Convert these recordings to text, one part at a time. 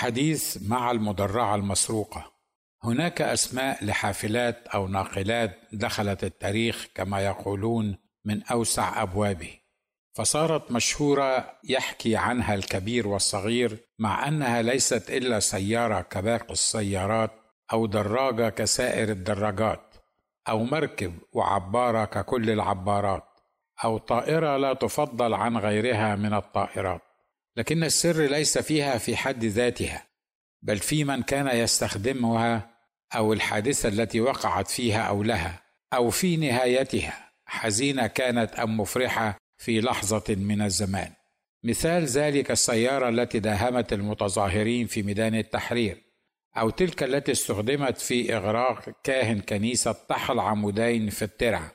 حديث مع المدرعة المسروقة. هناك أسماء لحافلات أو ناقلات دخلت التاريخ كما يقولون من أوسع أبوابه. فصارت مشهورة يحكي عنها الكبير والصغير مع أنها ليست إلا سيارة كباقي السيارات أو دراجة كسائر الدراجات أو مركب وعبارة ككل العبارات أو طائرة لا تفضل عن غيرها من الطائرات. لكن السر ليس فيها في حد ذاتها بل في من كان يستخدمها أو الحادثة التي وقعت فيها أو لها أو في نهايتها حزينة كانت أم مفرحة في لحظة من الزمان. مثال ذلك السيارة التي داهمت المتظاهرين في ميدان التحرير أو تلك التي استخدمت في إغراق كاهن كنيسة طحل عمودين في الترع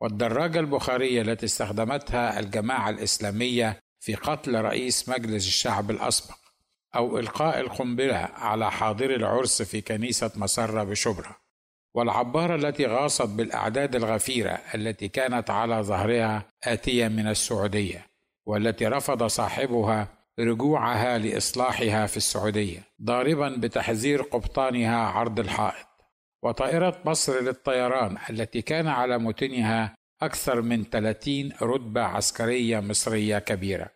والدراجة البخارية التي استخدمتها الجماعة الإسلامية في قتل رئيس مجلس الشعب الأسبق أو إلقاء القنبلة على حاضر العرس في كنيسة مسرة بشبرا والعبارة التي غاصت بالأعداد الغفيرة التي كانت على ظهرها آتية من السعودية والتي رفض صاحبها رجوعها لإصلاحها في السعودية ضاربا بتحذير قبطانها عرض الحائط. وطائرة مصر للطيران التي كان على متنها أكثر من 30 رتبة عسكرية مصرية كبيرة.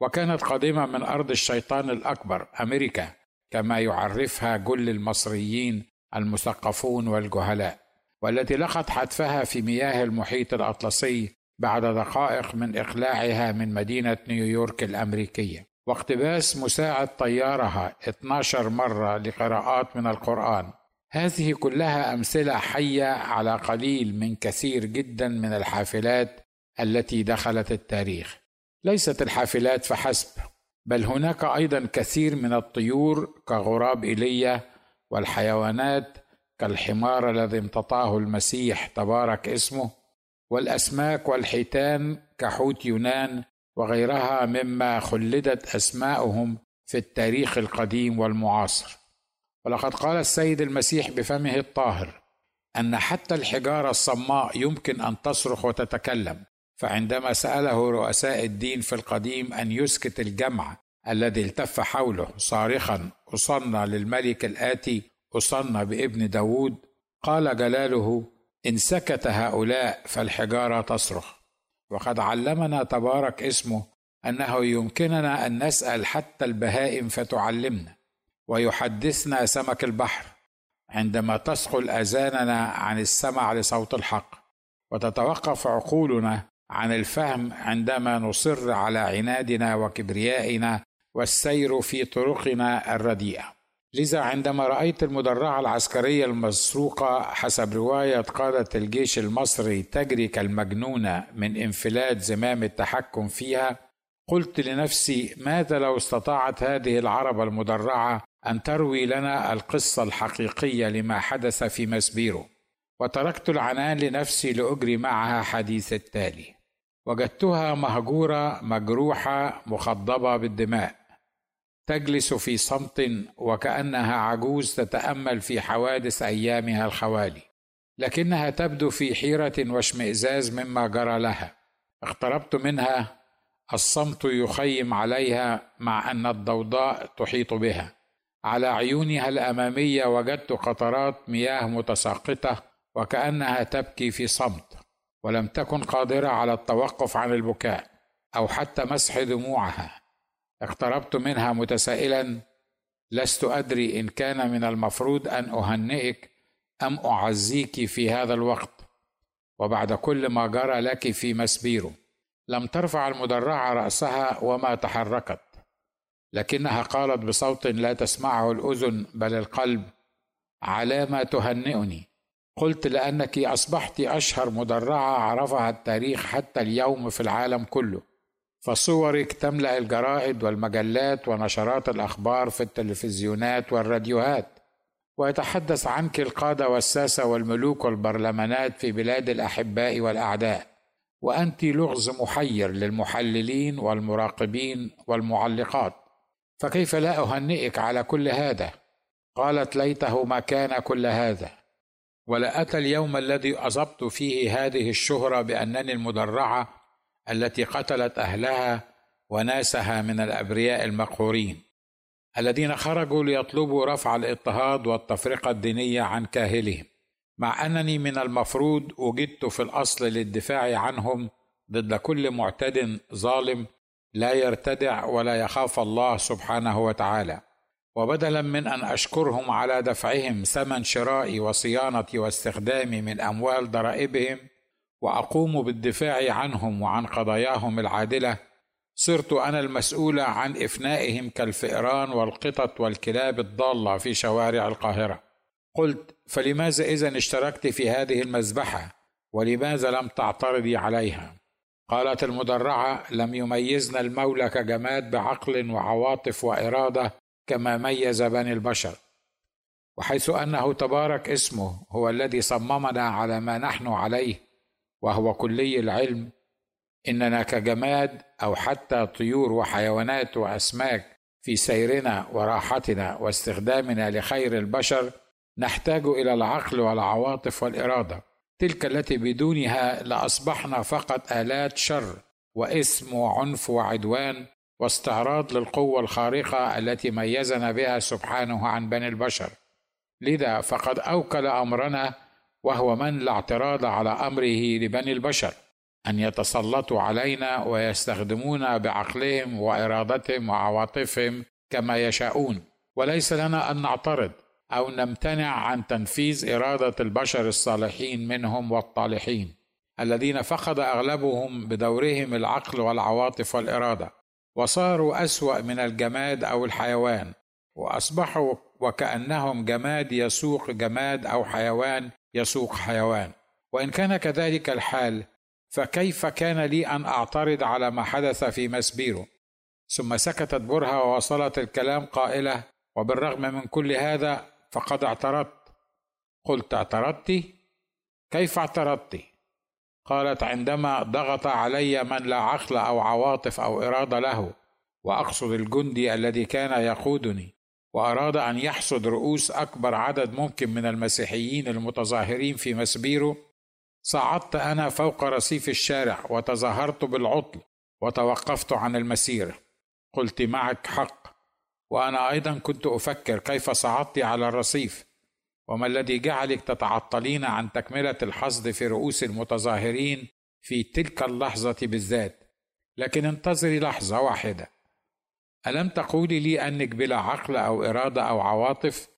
وكانت قادمة من أرض الشيطان الأكبر أمريكا كما يعرفها جل المصريين المثقفون والجهلاء والتي لقت حتفها في مياه المحيط الأطلسي بعد دقائق من إقلاعها من مدينة نيويورك الأمريكية. واقتباس مساعد طيارها 12 مرة لقراءات من القرآن. هذه كلها أمثلة حية على قليل من كثير جدا من الحافلات التي دخلت التاريخ. ليست الحافلات فحسب بل هناك أيضا كثير من الطيور كغراب إيليا والحيوانات كالحمار الذي امتطاه المسيح تبارك اسمه والأسماك والحيتان كحوت يونان وغيرها مما خلدت أسماؤهم في التاريخ القديم والمعاصر. ولقد قال السيد المسيح بفمه الطاهر أن حتى الحجارة الصماء يمكن أن تصرخ وتتكلم فعندما سأله رؤساء الدين في القديم أن يسكت الجمع الذي التف حوله صارخا اصنى للملك الآتي اصنى بابن داود؟ قال جلاله إن سكت هؤلاء فالحجارة تصرخ. وقد علمنا تبارك اسمه أنه يمكننا أن نسأل حتى البهائم فتعلمنا. ويحدثنا سمك البحر عندما تثقل أذاننا عن السمع لصوت الحق وتتوقف عقولنا عن الفهم عندما نصر على عنادنا وكبريائنا والسير في طرقنا الرديئة. لذا عندما رأيت المدرعة العسكرية المسروقة حسب رواية قادة الجيش المصري تجري كالمجنونة من انفلات زمام التحكم فيها قلت لنفسي ماذا لو استطاعت هذه العرب المدرعة أن تروي لنا القصة الحقيقية لما حدث في مسبيرو؟ وتركت العنان لنفسي لأجري معها حديث التالي. وجدتها مهجورة مجروحة مخضبة بالدماء. تجلس في صمت وكأنها عجوز تتأمل في حوادث أيامها الخوالي. لكنها تبدو في حيرة واشمئزاز مما جرى لها. اقتربت منها الصمت يخيم عليها مع أن الضوضاء تحيط بها. على عيونها الأمامية وجدت قطرات مياه متساقطة وكأنها تبكي في صمت ولم تكن قادرة على التوقف عن البكاء أو حتى مسح دموعها. اقتربت منها متسائلا لست أدري إن كان من المفروض أن أهنئك أم أعزيك في هذا الوقت وبعد كل ما جرى لك في مسبيره. لم ترفع المدرعة رأسها وما تحركت. لكنها قالت بصوت لا تسمعه الأذن بل القلب على ما تهنئني. قلت لأنك أصبحت أشهر مدرعة عرفها التاريخ حتى اليوم في العالم كله. فصورك تملا الجرائد والمجلات ونشرات الأخبار في التلفزيونات والراديوهات. ويتحدث عنك القادة والساسة والملوك والبرلمانات في بلاد الأحباء والأعداء. وأنت لغز محير للمحللين والمراقبين والمعلقات. فكيف لا أهنئك على كل هذا؟ قالت ليته ما كان كل هذا. ولاتى اليوم الذي أصبت فيه هذه الشهرة بأنني المدرعة التي قتلت أهلها وناسها من الأبرياء المقهورين الذين خرجوا ليطلبوا رفع الإضطهاد والتفرقة الدينية عن كاهلهم. مع أنني من المفروض وجدت في الأصل للدفاع عنهم ضد كل معتد ظالم لا يرتدع ولا يخاف الله سبحانه وتعالى. وبدلا من أن أشكرهم على دفعهم ثمن شرائي وصيانتي واستخدامي من أموال ضرائبهم وأقوم بالدفاع عنهم وعن قضاياهم العادلة صرت أنا المسؤول عن إفنائهم كالفئران والقطط والكلاب الضالة في شوارع القاهرة. قلت فلماذا اذا اشتركت في هذه المذبحة؟ ولماذا لم تعترضي عليها؟ قالت المدرعة لم يميزنا المولى كجماد بعقل وعواطف وإرادة كما ميز بني البشر. وحيث أنه تبارك اسمه هو الذي صممنا على ما نحن عليه وهو كلي العلم إننا كجماد أو حتى طيور وحيوانات وأسماك في سيرنا وراحتنا واستخدامنا لخير البشر نحتاج إلى العقل والعواطف والإرادة. تلك التي بدونها لأصبحنا فقط آلات شر واثم وعنف وعدوان واستعراض للقوة الخارقة التي ميزنا بها سبحانه عن بني البشر. لذا فقد أوكل أمرنا وهو من لا اعتراض على أمره لبني البشر أن يتسلطوا علينا ويستخدمونا بعقلهم وإرادتهم وعواطفهم كما يشاءون. وليس لنا أن نعترض أو نمتنع عن تنفيذ إرادة البشر الصالحين منهم والطالحين الذين فقد أغلبهم بدورهم العقل والعواطف والإرادة وصاروا أسوأ من الجماد أو الحيوان وأصبحوا وكأنهم جماد يسوق جماد أو حيوان يسوق حيوان. وإن كان كذلك الحال فكيف كان لي أن أعترض على ما حدث في مسبيرو؟ ثم سكتت برهة ووصلت الكلام قائلة وبالرغم من كل هذا فقد اعترضت. قلت اعترضت؟ كيف اعترضت؟ قالت عندما ضغط علي من لا عقل أو عواطف أو إرادة له وأقصد الجندي الذي كان يقودني وأراد أن يحصد رؤوس أكبر عدد ممكن من المسيحيين المتظاهرين في مسبيرو صعدت أنا فوق رصيف الشارع وتظاهرت بالعطل وتوقفت عن المسير. قلت معك حق. وأنا أيضا كنت أفكر كيف صعدت على الرصيف وما الذي جعلك تتعطلين عن تكملة الحصد في رؤوس المتظاهرين في تلك اللحظة بالذات. لكن انتظري لحظة واحدة. ألم تقولي لي أنك بلا عقل أو إرادة أو عواطف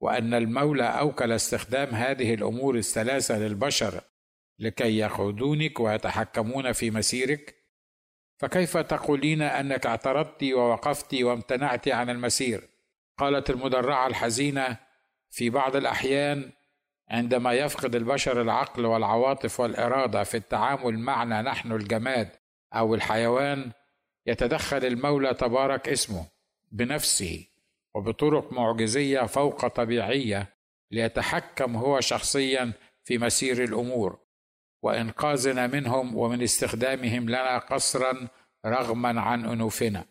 وأن المولى أوكل استخدام هذه الأمور الثلاثة للبشر لكي يقودونك ويتحكمون في مسيرك؟ فكيف تقولين أنك اعترضت ووقفت وامتنعت عن المسير؟ قالت المدرعة الحزينة في بعض الأحيان عندما يفقد البشر العقل والعواطف والإرادة في التعامل معنا نحن الجماد أو الحيوان يتدخل المولى تبارك اسمه بنفسه وبطرق معجزية فوق طبيعية ليتحكم هو شخصيا في مسير الأمور. وانقاذنا منهم ومن استخدامهم لنا قصرا رغما عن أنوفنا.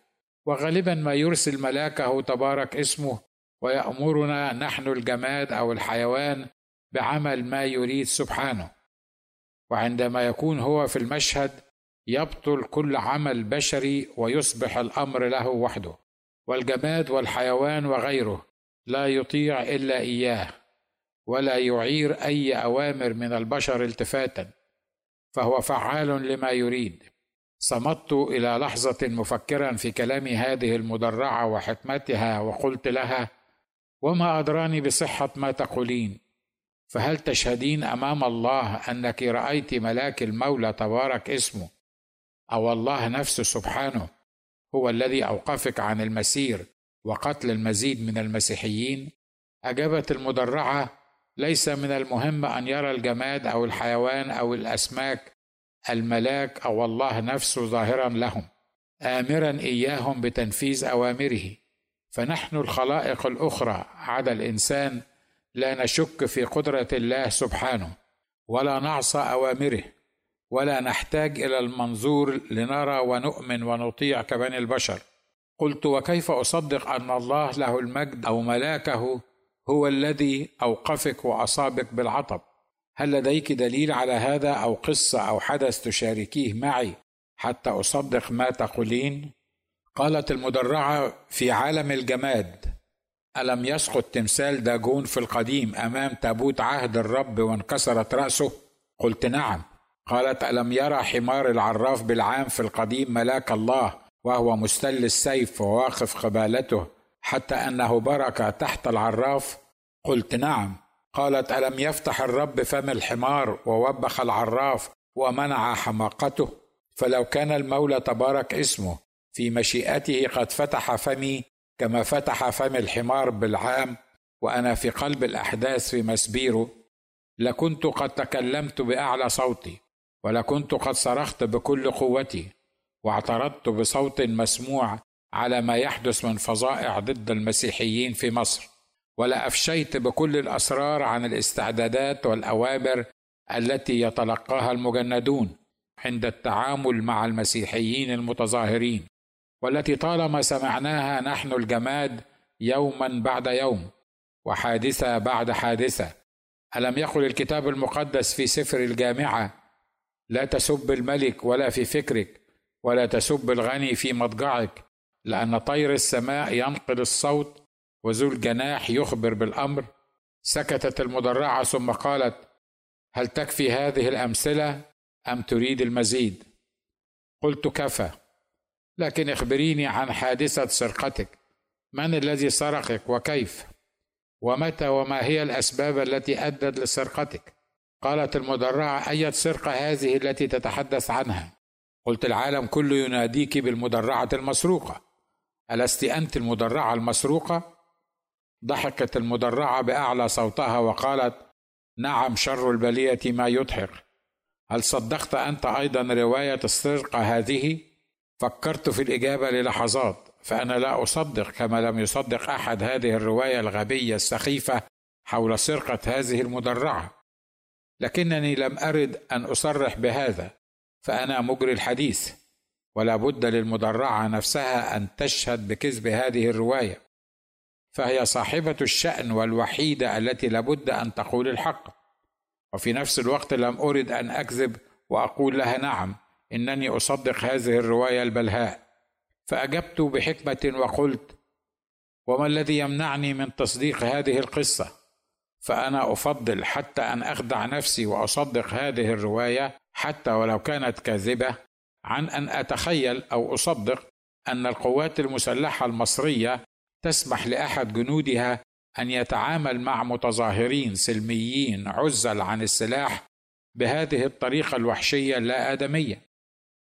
وغالبا ما يرسل ملاكه تبارك اسمه ويأمرنا نحن الجماد أو الحيوان بعمل ما يريد سبحانه. وعندما يكون هو في المشهد يبطل كل عمل بشري ويصبح الأمر له وحده. والجماد والحيوان وغيره لا يطيع إلا إياه ولا يعير أي أوامر من البشر التفاتا. فهو فعال لما يريد. صمت إلى لحظة مفكرا في كلام هذه المدرعة وحكمتها وقلت لها وما أدراني بصحة ما تقولين فهل تشهدين أمام الله أنك رأيت ملاك المولى تبارك اسمه؟ أو الله نفسه سبحانه هو الذي أوقفك عن المسير وقتل المزيد من المسيحيين؟ أجابت المدرعة ليس من المهم أن يرى الجماد أو الحيوان أو الأسماك الملاك أو الله نفسه ظاهرا لهم امرا إياهم بتنفيذ أوامره. فنحن الخلائق الأخرى عدا الإنسان لا نشك في قدرة الله سبحانه ولا نعصى أوامره ولا نحتاج إلى المنظور لنرى ونؤمن ونطيع كبني البشر. قلت وكيف أصدق أن الله له المجد أو ملاكه هو الذي أوقفك وأصابك بالعطب. هل لديك دليل على هذا أو قصة أو حدث تشاركيه معي حتى أصدق ما تقولين؟ قالت المدرعة في عالم الجماد ألم يسقط تمثال داجون في القديم أمام تابوت عهد الرب وانكسرت رأسه؟ قلت نعم. قالت ألم يرى حمار العراف بالعام في القديم ملاك الله وهو مستل السيف وواقف قبالته حتى أنه برك تحت العراف. قلت نعم. قالت ألم يفتح الرب فم الحمار ووبخ العراف ومنع حماقته؟ فلو كان المولى تبارك اسمه في مشيئته قد فتح فمي كما فتح فم الحمار بالعام وأنا في قلب الأحداث في مسبيرو لكنت قد تكلمت بأعلى صوتي ولكنت قد صرخت بكل قوتي واعترضت بصوت مسموع على ما يحدث من فظائع ضد المسيحيين في مصر. ولافشيت بكل الأسرار عن الاستعدادات والأوامر التي يتلقاها المجندون عند التعامل مع المسيحيين المتظاهرين والتي طالما سمعناها نحن الجماد يوما بعد يوم وحادثة بعد حادثة. ألم يقل الكتاب المقدس في سفر الجامعة لا تسب الملك ولا في فكرك ولا تسب الغني في مضجعك لأن طير السماء ينقل الصوت وذو الجناح يخبر بالأمر. سكتت المدرعة ثم قالت هل تكفي هذه الأمثلة أم تريد المزيد؟ قلت كفى. لكن اخبريني عن حادثة سرقتك. من الذي سرقك وكيف؟ ومتى وما هي الأسباب التي أدت لسرقتك؟ قالت المدرعة اية سرقة هذه التي تتحدث عنها؟ قلت العالم كله يناديك بالمدرعة المسروقة. الست انت المدرعة المسروقة؟ ضحكت المدرعة بأعلى صوتها وقالت نعم شر البلية ما يضحك. هل صدقت أنت أيضا رواية السرقه هذه؟ فكرت في الإجابة للحظات فأنا لا أصدق كما لم يصدق أحد هذه الرواية الغبية السخيفة حول سرقة هذه المدرعة. لكنني لم أرد أن أصرح بهذا فأنا مجري الحديث. ولا بد للمدرعة نفسها أن تشهد بكذب هذه الرواية. فهي صاحبة الشأن والوحيدة التي لابد أن تقول الحق. وفي نفس الوقت لم أرد أن أكذب وأقول لها نعم إنني أصدق هذه الرواية البلهاء. فأجبت بحكمة وقلت وما الذي يمنعني من تصديق هذه القصة؟ فأنا أفضل حتى أن أخدع نفسي وأصدق هذه الرواية حتى ولو كانت كاذبة عن أن أتخيل أو أصدق أن القوات المسلحة المصرية تسمح لأحد جنودها أن يتعامل مع متظاهرين سلميين عزل عن السلاح بهذه الطريقة الوحشية اللا ادميه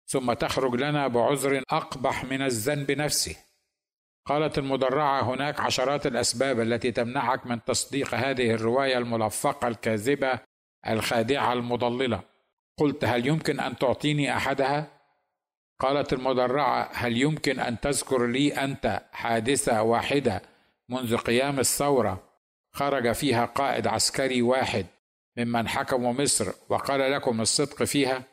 ثم تخرج لنا بعذر أقبح من الذنب نفسه. قالت المدرعة هناك عشرات الأسباب التي تمنعك من تصديق هذه الرواية الملفقة الكاذبة الخادعة المضللة. قلت هل يمكن أن تعطيني أحدها؟ قالت المدرعة هل يمكن أن تذكر لي أنت حادثة واحدة منذ قيام الثورة؟ خرج فيها قائد عسكري واحد ممن حكموا مصر وقال لكم الصدق فيها؟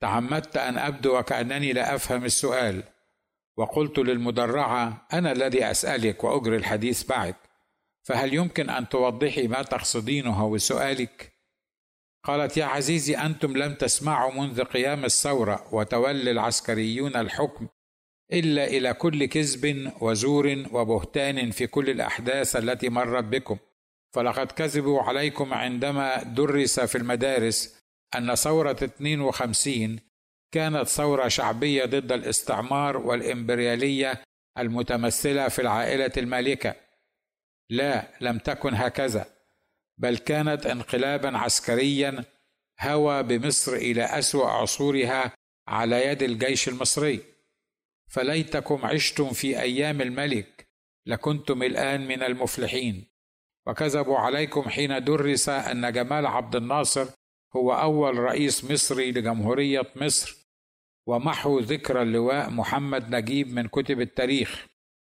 تعمدت أن أبدو وكأنني لا أفهم السؤال وقلت للمدرعة أنا الذي أسألك وأجري الحديث معك فهل يمكن أن توضحي ما تقصدينه بسؤالك؟ قالت يا عزيزي أنتم لم تسمعوا منذ قيام الثورة وتولي العسكريون الحكم إلا إلى كل كذب وزور وبهتان في كل الأحداث التي مرت بكم. فلقد كذبوا عليكم عندما درس في المدارس أن ثورة 52 كانت ثورة شعبية ضد الاستعمار والإمبريالية المتمثلة في العائلة المالكة. لا لم تكن هكذا. بل كانت انقلابا عسكريا هوى بمصر إلى أسوأ عصورها على يد الجيش المصري. فليتكم عشتم في أيام الملك لكنتم الآن من المفلحين. وكذبوا عليكم حين درس أن جمال عبد الناصر هو أول رئيس مصري لجمهورية مصر ومحو ذكرى اللواء محمد نجيب من كتب التاريخ.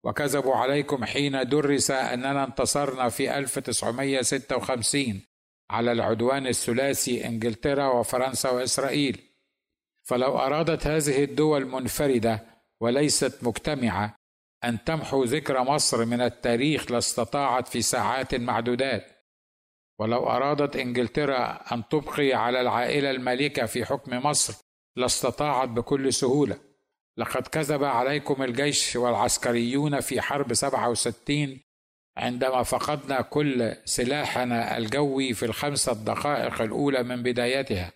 وكذبوا عليكم حين درس أننا انتصرنا في 1956 على العدوان الثلاثي إنجلترا وفرنسا وإسرائيل. فلو أرادت هذه الدول منفردة وليست مجتمعة أن تمحو ذكر مصر من التاريخ لاستطاعت في ساعات معدودات. ولو أرادت إنجلترا أن تبقي على العائلة المالكة في حكم مصر لاستطاعت بكل سهولة. لقد كذب عليكم الجيش والعسكريون في حرب 67 عندما فقدنا كل سلاحنا الجوي في الخمسة دقائق الأولى من بدايتها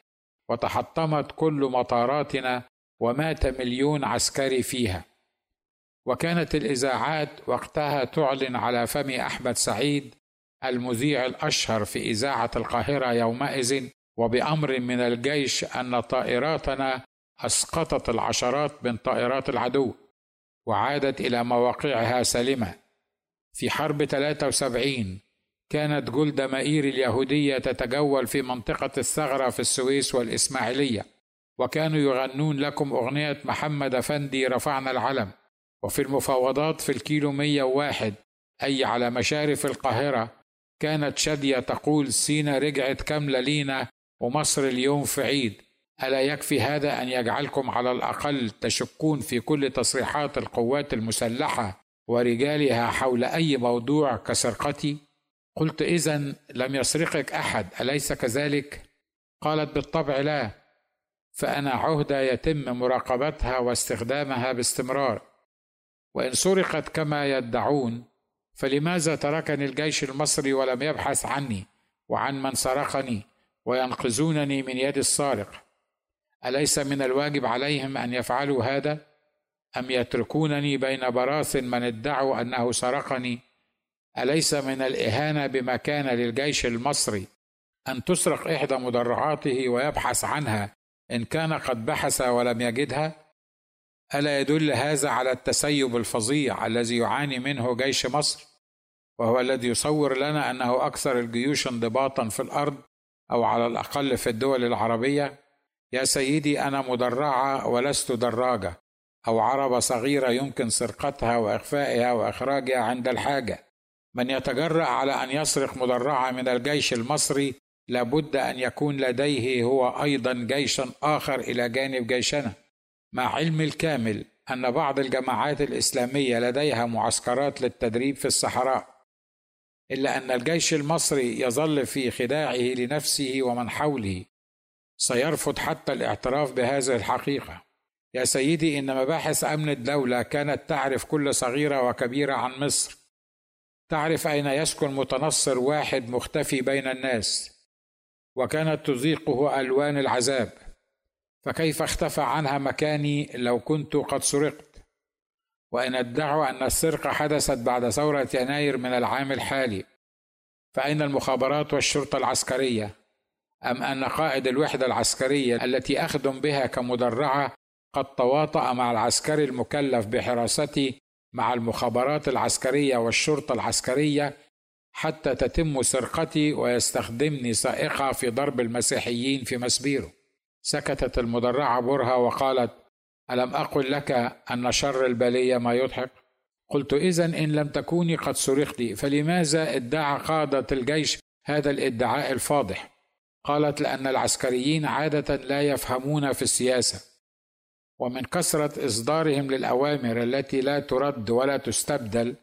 وتحطمت كل مطاراتنا ومات مليون عسكري فيها. وكانت الإذاعات وقتها تعلن على فم أحمد سعيد المذيع الأشهر في إذاعة القاهرة يومئذ وبأمر من الجيش أن طائراتنا أسقطت العشرات من طائرات العدو وعادت إلى مواقعها سالمة. في حرب 73 كانت جولدا مائير اليهودية تتجول في منطقة الثغرة في السويس والإسماعيلية وكانوا يغنون لكم أغنية محمد أفندي رفعنا العلم. وفي المفاوضات في الكيلو 101 أي على مشارف القاهرة كانت شادية تقول سينا رجعت كاملة لينا ومصر اليوم في عيد. ألا يكفي هذا أن يجعلكم على الأقل تشكون في كل تصريحات القوات المسلحة ورجالها حول أي موضوع كسرقتي؟ قلت إذا لم يسرقك أحد أليس كذلك؟ قالت بالطبع لا فأنا عهدة يتم مراقبتها واستخدامها باستمرار وإن سرقت كما يدعون فلماذا تركني الجيش المصري ولم يبحث عني وعن من سرقني وينقذونني من يد السارق أليس من الواجب عليهم أن يفعلوا هذا؟ أم يتركونني بين براثن من ادعوا أنه سرقني؟ أليس من الإهانة بما كان للجيش المصري أن تسرق إحدى مدرعاته ويبحث عنها إن كان قد بحث ولم يجدها؟ ألا يدل هذا على التسيب الفظيع الذي يعاني منه جيش مصر؟ وهو الذي يصور لنا أنه أكثر الجيوش انضباطا في الأرض أو على الأقل في الدول العربية؟ يا سيدي أنا مدرعة ولست دراجة أو عربة صغيرة يمكن سرقتها وإخفائها وإخراجها عند الحاجة. من يتجرأ على أن يسرق مدرعة من الجيش المصري لابد أن يكون لديه هو أيضا جيشا آخر إلى جانب جيشنا. مع علم الكامل أن بعض الجماعات الإسلامية لديها معسكرات للتدريب في الصحراء. إلا أن الجيش المصري يظل في خداعه لنفسه ومن حوله. سيرفض حتى الاعتراف بهذه الحقيقة. يا سيدي إن مباحث أمن الدولة كانت تعرف كل صغيرة وكبيرة عن مصر. تعرف أين يسكن متنصر واحد مختفي بين الناس. وكانت تذيقه ألوان العذاب. فكيف اختفى عنها مكاني لو كنت قد سرقت؟ وإن ادعوا أن السرقة حدثت بعد ثورة يناير من العام الحالي. فأين المخابرات والشرطة العسكرية؟ أم أن قائد الوحدة العسكرية التي أخدم بها كمدرعة قد تواطأ مع العسكري المكلف بحراستي مع المخابرات العسكرية والشرطة العسكرية حتى تتم سرقتي ويستخدمني سائقة في ضرب المسيحيين في مسبيرو سكتت المدرعة برهة وقالت ألم أقل لك أن شر البلية ما يضحك؟ قلت اذا إن لم تكوني قد سرقت فلماذا ادعى قادة الجيش هذا الادعاء الفاضح؟ قالت لأن العسكريين عادة لا يفهمون في السياسة ومن كثرة إصدارهم للأوامر التي لا ترد ولا تستبدل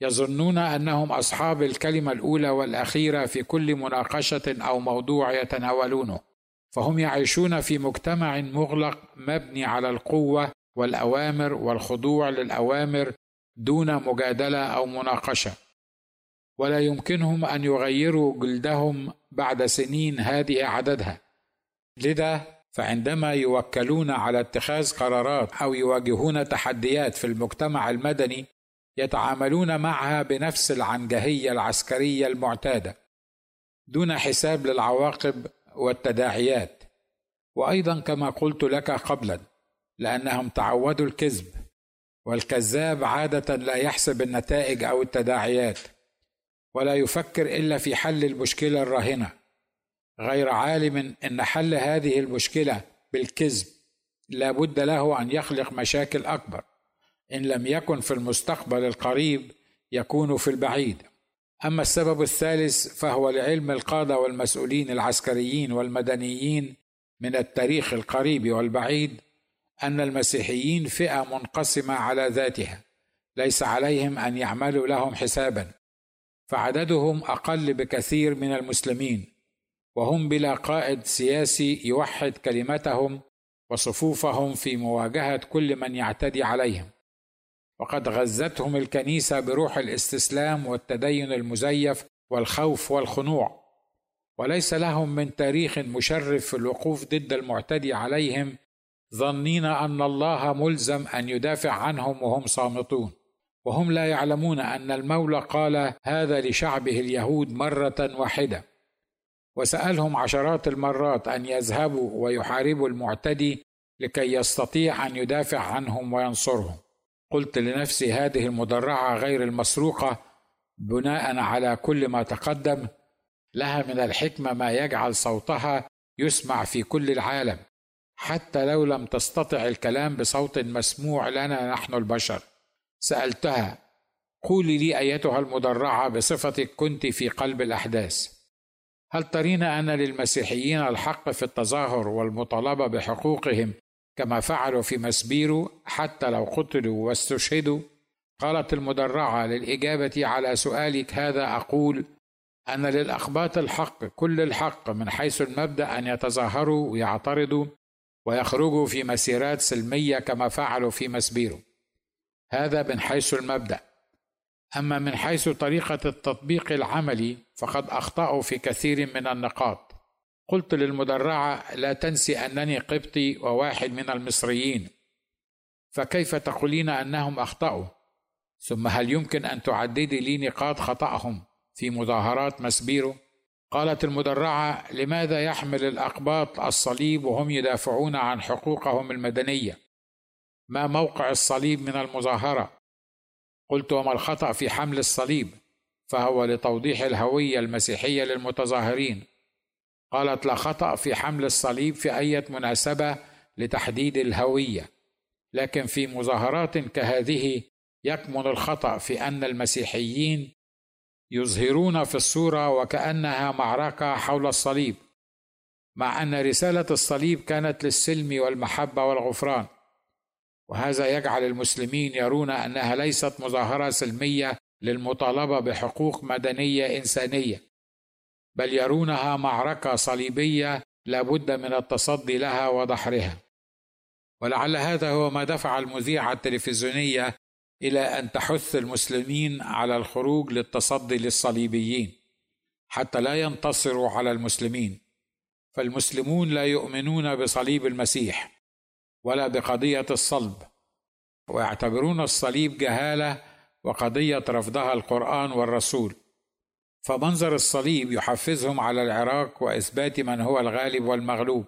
يظنون أنهم أصحاب الكلمة الأولى والأخيرة في كل مناقشة أو موضوع يتناولونه فهم يعيشون في مجتمع مغلق مبني على القوة والأوامر والخضوع للأوامر دون مجادلة أو مناقشة. ولا يمكنهم أن يغيروا جلدهم بعد سنين هذه عددها لذا فعندما يوكلون على اتخاذ قرارات أو يواجهون تحديات في المجتمع المدني يتعاملون معها بنفس العنجهيه العسكرية المعتادة دون حساب للعواقب والتداعيات. وأيضا كما قلت لك قبلا لأنهم تعودوا الكذب والكذاب عادة لا يحسب النتائج أو التداعيات. ولا يفكر إلا في حل المشكلة الراهنة. غير عالم إن حل هذه المشكلة بالكذب لا بد له أن يخلق مشاكل أكبر. إن لم يكن في المستقبل القريب يكون في البعيد. أما السبب الثالث فهو لعلم القادة والمسؤولين العسكريين والمدنيين من التاريخ القريب والبعيد أن المسيحيين فئة منقسمة على ذاتها. ليس عليهم أن يعملوا لهم حسابا. فعددهم أقل بكثير من المسلمين وهم بلا قائد سياسي يوحد كلمتهم وصفوفهم في مواجهة كل من يعتدي عليهم. وقد غذتهم الكنيسة بروح الاستسلام والتدين المزيف والخوف والخنوع. وليس لهم من تاريخ مشرف في الوقوف ضد المعتدي عليهم ظنين أن الله ملزم أن يدافع عنهم وهم صامتون. وهم لا يعلمون أن المولى قال هذا لشعبه اليهود مرة واحدة. وسألهم عشرات المرات أن يذهبوا ويحاربوا المعتدي لكي يستطيع أن يدافع عنهم وينصرهم. قلت لنفسي هذه المدرعة غير المسروقة بناء على كل ما تقدم لها من الحكمة ما يجعل صوتها يسمع في كل العالم حتى لو لم تستطع الكلام بصوت مسموع لنا نحن البشر. سألتها قولي لي أيتها المدرعة بصفتك كنت في قلب الأحداث. هل ترين أن للمسيحيين الحق في التظاهر والمطالبة بحقوقهم كما فعلوا في مسبيرو حتى لو قتلوا واستشهدوا قالت المدرعة للإجابة على سؤالك هذا أقول أن للاخباط الحق كل الحق من حيث المبدأ أن يتظاهروا ويعترضوا ويخرجوا في مسيرات سلمية كما فعلوا في مسبيرو. هذا من حيث المبدأ. أما من حيث طريقة التطبيق العملي فقد أخطأوا في كثير من النقاط. قلت للمدرعة لا تنسي أنني قبطي وواحد من المصريين. فكيف تقولين أنهم أخطأوا؟ ثم هل يمكن أن تعددي لي نقاط خطأهم في مظاهرات مسبيرو؟ قالت المدرعة لماذا يحمل الأقباط الصليب وهم يدافعون عن حقوقهم المدنية؟ ما موقع الصليب من المظاهرة؟ قلت وما الخطأ في حمل الصليب؟ فهو لتوضيح الهوية المسيحية للمتظاهرين. قالت لا خطأ في حمل الصليب في أي مناسبة لتحديد الهوية. لكن في مظاهرات كهذه يكمن الخطأ في أن المسيحيين يظهرون في الصورة وكأنها معركة حول الصليب مع أن رسالة الصليب كانت للسلم والمحبة والغفران. وهذا يجعل المسلمين يرون أنها ليست مظاهرة سلمية للمطالبة بحقوق مدنية إنسانية بل يرونها معركة صليبية لابد من التصدي لها ودحرها ولعل هذا هو ما دفع المذيعة التلفزيونية إلى أن تحث المسلمين على الخروج للتصدي للصليبيين حتى لا ينتصروا على المسلمين. فالمسلمون لا يؤمنون بصليب المسيح. ولا بقضية الصلب. ويعتبرون الصليب جهالة وقضية رفضها القرآن والرسول. فمنظر الصليب يحفزهم على العراق وإثبات من هو الغالب والمغلوب.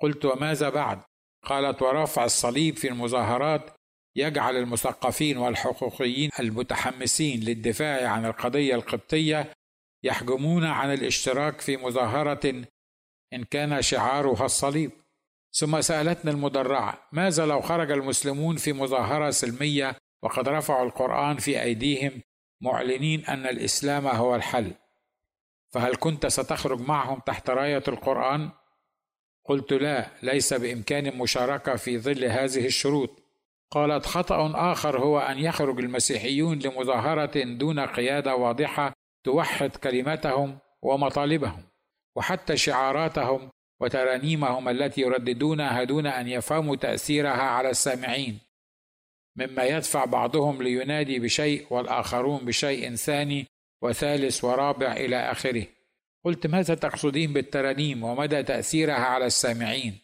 قلت وماذا بعد؟ قالت ورفع الصليب في المظاهرات يجعل المثقفين والحقوقيين المتحمسين للدفاع عن القضية القبطية يحجمون عن الاشتراك في مظاهرة إن كان شعارها الصليب. ثم سالتني المدرعة ماذا لو خرج المسلمون في مظاهرة سلمية وقد رفعوا القرآن في أيديهم معلنين أن الإسلام هو الحل؟ فهل كنت ستخرج معهم تحت راية القرآن؟ قلت لا ليس بإمكان مشاركة في ظل هذه الشروط. قالت خطأ آخر هو أن يخرج المسيحيون لمظاهرة دون قيادة واضحة توحد كلمتهم ومطالبهم وحتى شعاراتهم وترانيمهم التي يرددونها دون أن يفهموا تأثيرها على السامعين مما يدفع بعضهم لينادي بشيء والآخرون بشيء ثاني وثالث ورابع إلى آخره. قلت ماذا تقصدين بالترانيم ومدى تأثيرها على السامعين؟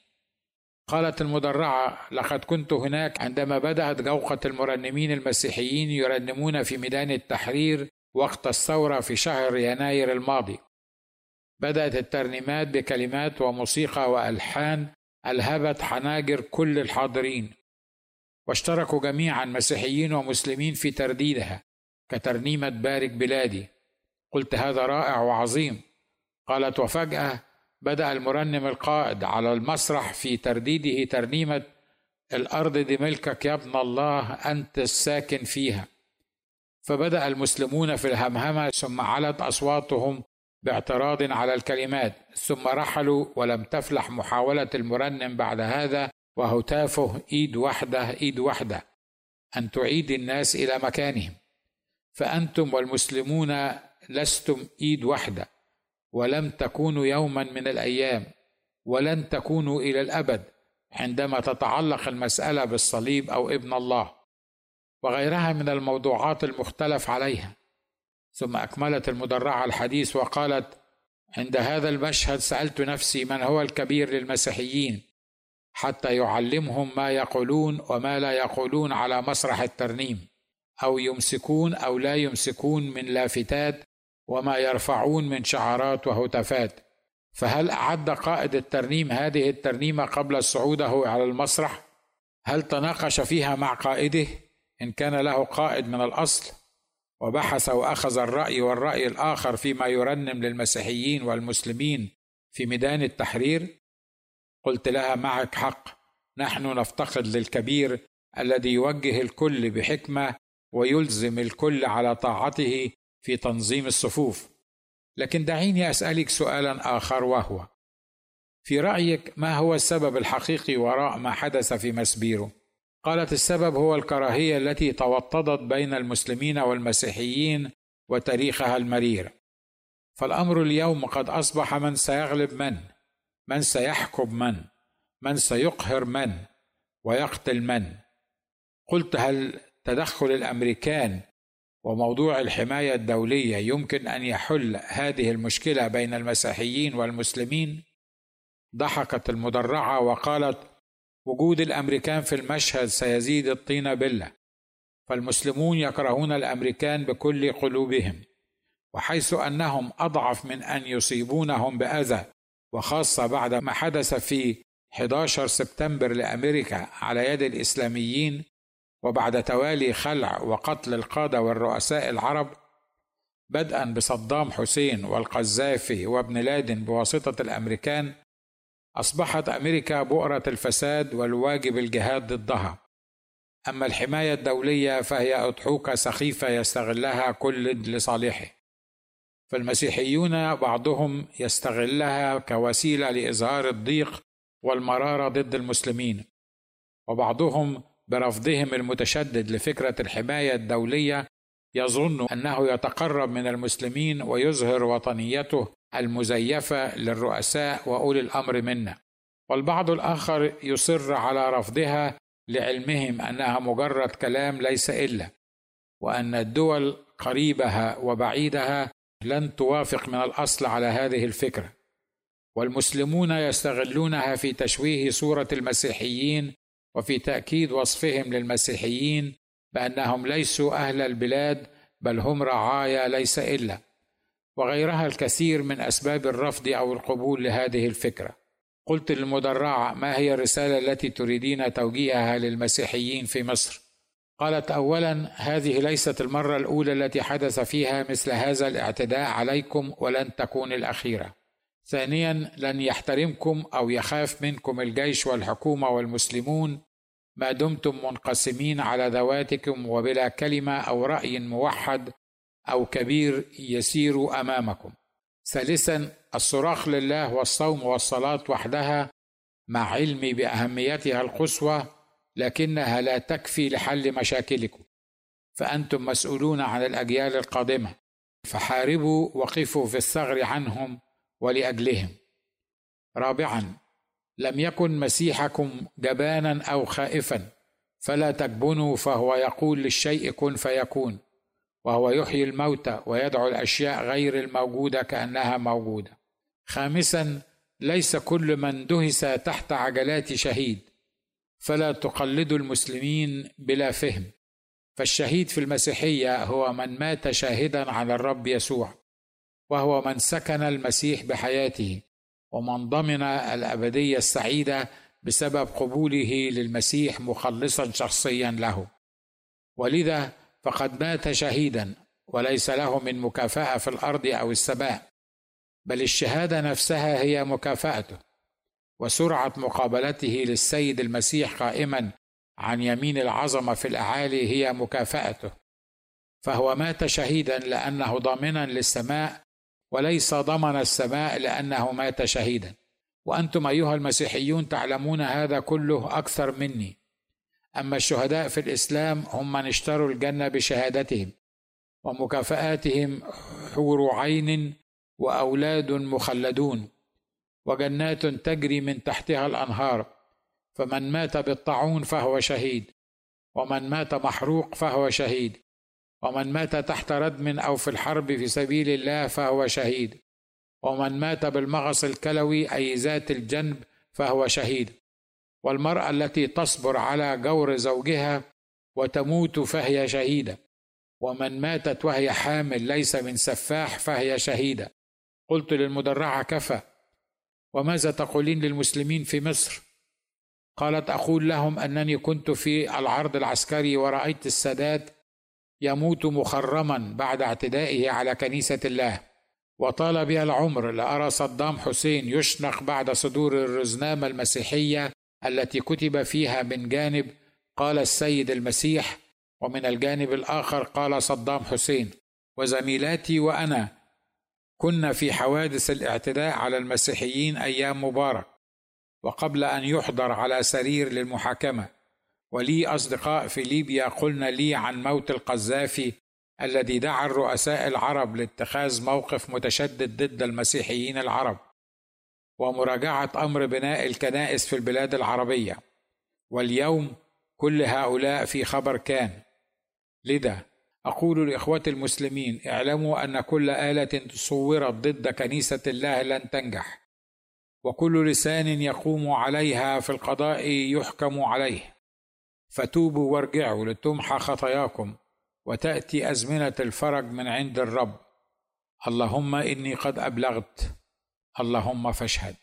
قالت المدرعة لقد كنت هناك عندما بدأت جوقه المرنمين المسيحيين يرنمون في ميدان التحرير وقت الثورة في شهر يناير الماضي. بدأت الترنيمات بكلمات وموسيقى وألحان ألهبت حناجر كل الحاضرين واشتركوا جميعا مسيحيين ومسلمين في ترديدها كترنيمة بارك بلادي. قلت هذا رائع وعظيم. قالت وفجأة بدأ المرنم القائد على المسرح في ترديده ترنيمة الأرض دي ملكك يا ابن الله أنت الساكن فيها. فبدأ المسلمون في الهمهمة ثم علت أصواتهم باعتراض على الكلمات ثم رحلوا ولم تفلح محاولة المرنم بعد هذا وهتافه إيد وحده إيد وحده أن تعيد الناس إلى مكانهم. فأنتم والمسلمون لستم إيد وحده ولم تكونوا يوما من الأيام ولن تكونوا إلى الأبد عندما تتعلق المسألة بالصليب أو ابن الله وغيرها من الموضوعات المختلف عليها. ثم أكملت المدرعة الحديث وقالت عند هذا المشهد سألت نفسي من هو الكبير للمسيحيين حتى يعلمهم ما يقولون وما لا يقولون على مسرح الترنيم أو يمسكون أو لا يمسكون من لافتات وما يرفعون من شعارات وهتافات. فهل أعد قائد الترنيم هذه الترنيمه قبل صعوده على المسرح؟ هل تناقش فيها مع قائده؟ إن كان له قائد من الأصل وبحث وأخذ الرأي والرأي الآخر فيما يرنم للمسيحيين والمسلمين في ميدان التحرير. قلت لها معك حق نحن نفتقد للكبير الذي يوجه الكل بحكمة ويلزم الكل على طاعته في تنظيم الصفوف. لكن دعيني أسألك سؤالا آخر وهو في رأيك ما هو السبب الحقيقي وراء ما حدث في مسبيرو؟ قالت السبب هو الكراهية التي توطدت بين المسلمين والمسيحيين وتاريخها المرير. فالأمر اليوم قد أصبح من سيغلب من؟ من سيحكم من؟ من سيقهر من؟ ويقتل من؟ قلت هل تدخل الأمريكان وموضوع الحماية الدولية يمكن أن يحل هذه المشكلة بين المسيحيين والمسلمين؟ ضحكت المدرعة وقالت وجود الأمريكان في المشهد سيزيد الطين بلة فالمسلمون يكرهون الأمريكان بكل قلوبهم وحيث أنهم أضعف من أن يصيبونهم بأذى وخاصة بعد ما حدث في 11 سبتمبر لأمريكا على يد الإسلاميين وبعد توالي خلع وقتل القادة والرؤساء العرب بدءا بصدام حسين والقذافي وابن لادن بواسطة الأمريكان أصبحت أمريكا بؤرة الفساد والواجب الجهاد ضدها. أما الحماية الدولية فهي اضحوكه سخيفة يستغلها كل لصالحه. فالمسيحيون بعضهم يستغلها كوسيلة لإظهار الضيق والمرارة ضد المسلمين وبعضهم برفضهم المتشدد لفكرة الحماية الدولية يظن أنه يتقرب من المسلمين ويظهر وطنيته المزيفة للرؤساء وأولي الأمر منا. والبعض الآخر يصر على رفضها لعلمهم أنها مجرد كلام ليس إلا وأن الدول قريبها وبعيدها لن توافق من الأصل على هذه الفكرة. والمسلمون يستغلونها في تشويه صورة المسيحيين وفي تأكيد وصفهم للمسيحيين بأنهم ليسوا أهل البلاد بل هم رعايا ليس إلا. وغيرها الكثير من أسباب الرفض أو القبول لهذه الفكرة. قلت للمدرعة ما هي الرسالة التي تريدين توجيهها للمسيحيين في مصر؟ قالت اولا هذه ليست المرة الأولى التي حدث فيها مثل هذا الاعتداء عليكم ولن تكون الأخيرة. ثانيا لن يحترمكم أو يخاف منكم الجيش والحكومة والمسلمون. ما دمتم منقسمين على ذواتكم وبلا كلمة أو رأي موحد أو كبير يسير أمامكم. ثالثا الصراخ لله والصوم والصلاة وحدها مع علمي بأهميتها القصوى لكنها لا تكفي لحل مشاكلكم. فأنتم مسؤولون عن الأجيال القادمة. فحاربوا وقفوا في الثغر عنهم ولأجلهم. رابعا لم يكن مسيحكم جبانا أو خائفا فلا تجبنوا فهو يقول للشيء كن فيكون. وهو يحيي الموتى ويدعو الأشياء غير الموجودة كأنها موجودة. خامسا ليس كل من دهس تحت عجلات شهيد فلا تقلدوا المسلمين بلا فهم. فالشهيد في المسيحية هو من مات شاهدا على الرب يسوع وهو من سكن المسيح بحياته ومن ضمن الأبدية السعيدة بسبب قبوله للمسيح مخلصا شخصيا له. ولذا فقد مات شهيدا وليس له من مكافأة في الأرض أو السماء بل الشهادة نفسها هي مكافأته وسرعة مقابلته للسيد المسيح قائما عن يمين العظمة في الأعالي هي مكافأته. فهو مات شهيدا لأنه ضامنا للسماء وليس ضمن السماء لأنه مات شهيدا. وأنتم أيها المسيحيون تعلمون هذا كله أكثر مني. أما الشهداء في الإسلام هم من اشتروا الجنة بشهادتهم ومكافآتهم حور عين وأولاد مخلدون وجنات تجري من تحتها الأنهار فمن مات بالطاعون فهو شهيد ومن مات محروق فهو شهيد ومن مات تحت ردم أو في الحرب في سبيل الله فهو شهيد ومن مات بالمغص الكلوي أي ذات الجنب فهو شهيد والمرأة التي تصبر على جور زوجها وتموت فهي شهيدة. ومن ماتت وهي حامل ليس من سفاح فهي شهيدة. قلت للمدرعة كفى. وماذا تقولين للمسلمين في مصر؟ قالت أقول لهم أنني كنت في العرض العسكري ورأيت السادات يموت مخرما بعد اعتدائه على كنيسة الله. وطال بي العمر لأرى صدام حسين يشنق بعد صدور الرزنامة المسيحية التي كتب فيها من جانب قال السيد المسيح ومن الجانب الآخر قال صدام حسين. وزميلاتي وأنا كنا في حوادث الاعتداء على المسيحيين أيام مبارك وقبل أن يحضر على سرير للمحاكمة. ولي أصدقاء في ليبيا قلنا لي عن موت القذافي الذي دعا الرؤساء العرب لاتخاذ موقف متشدد ضد المسيحيين العرب. ومراجعة أمر بناء الكنائس في البلاد العربية. واليوم كل هؤلاء في خبر كان. لذا أقول لإخوتي المسلمين اعلموا أن كل آلة صورت ضد كنيسة الله لن تنجح. وكل لسان يقوم عليها في القضاء يحكم عليه. فتوبوا وارجعوا لتمحى خطاياكم وتأتي أزمنة الفرج من عند الرب. اللهم إني قد أبلغت اللهم فاشهد.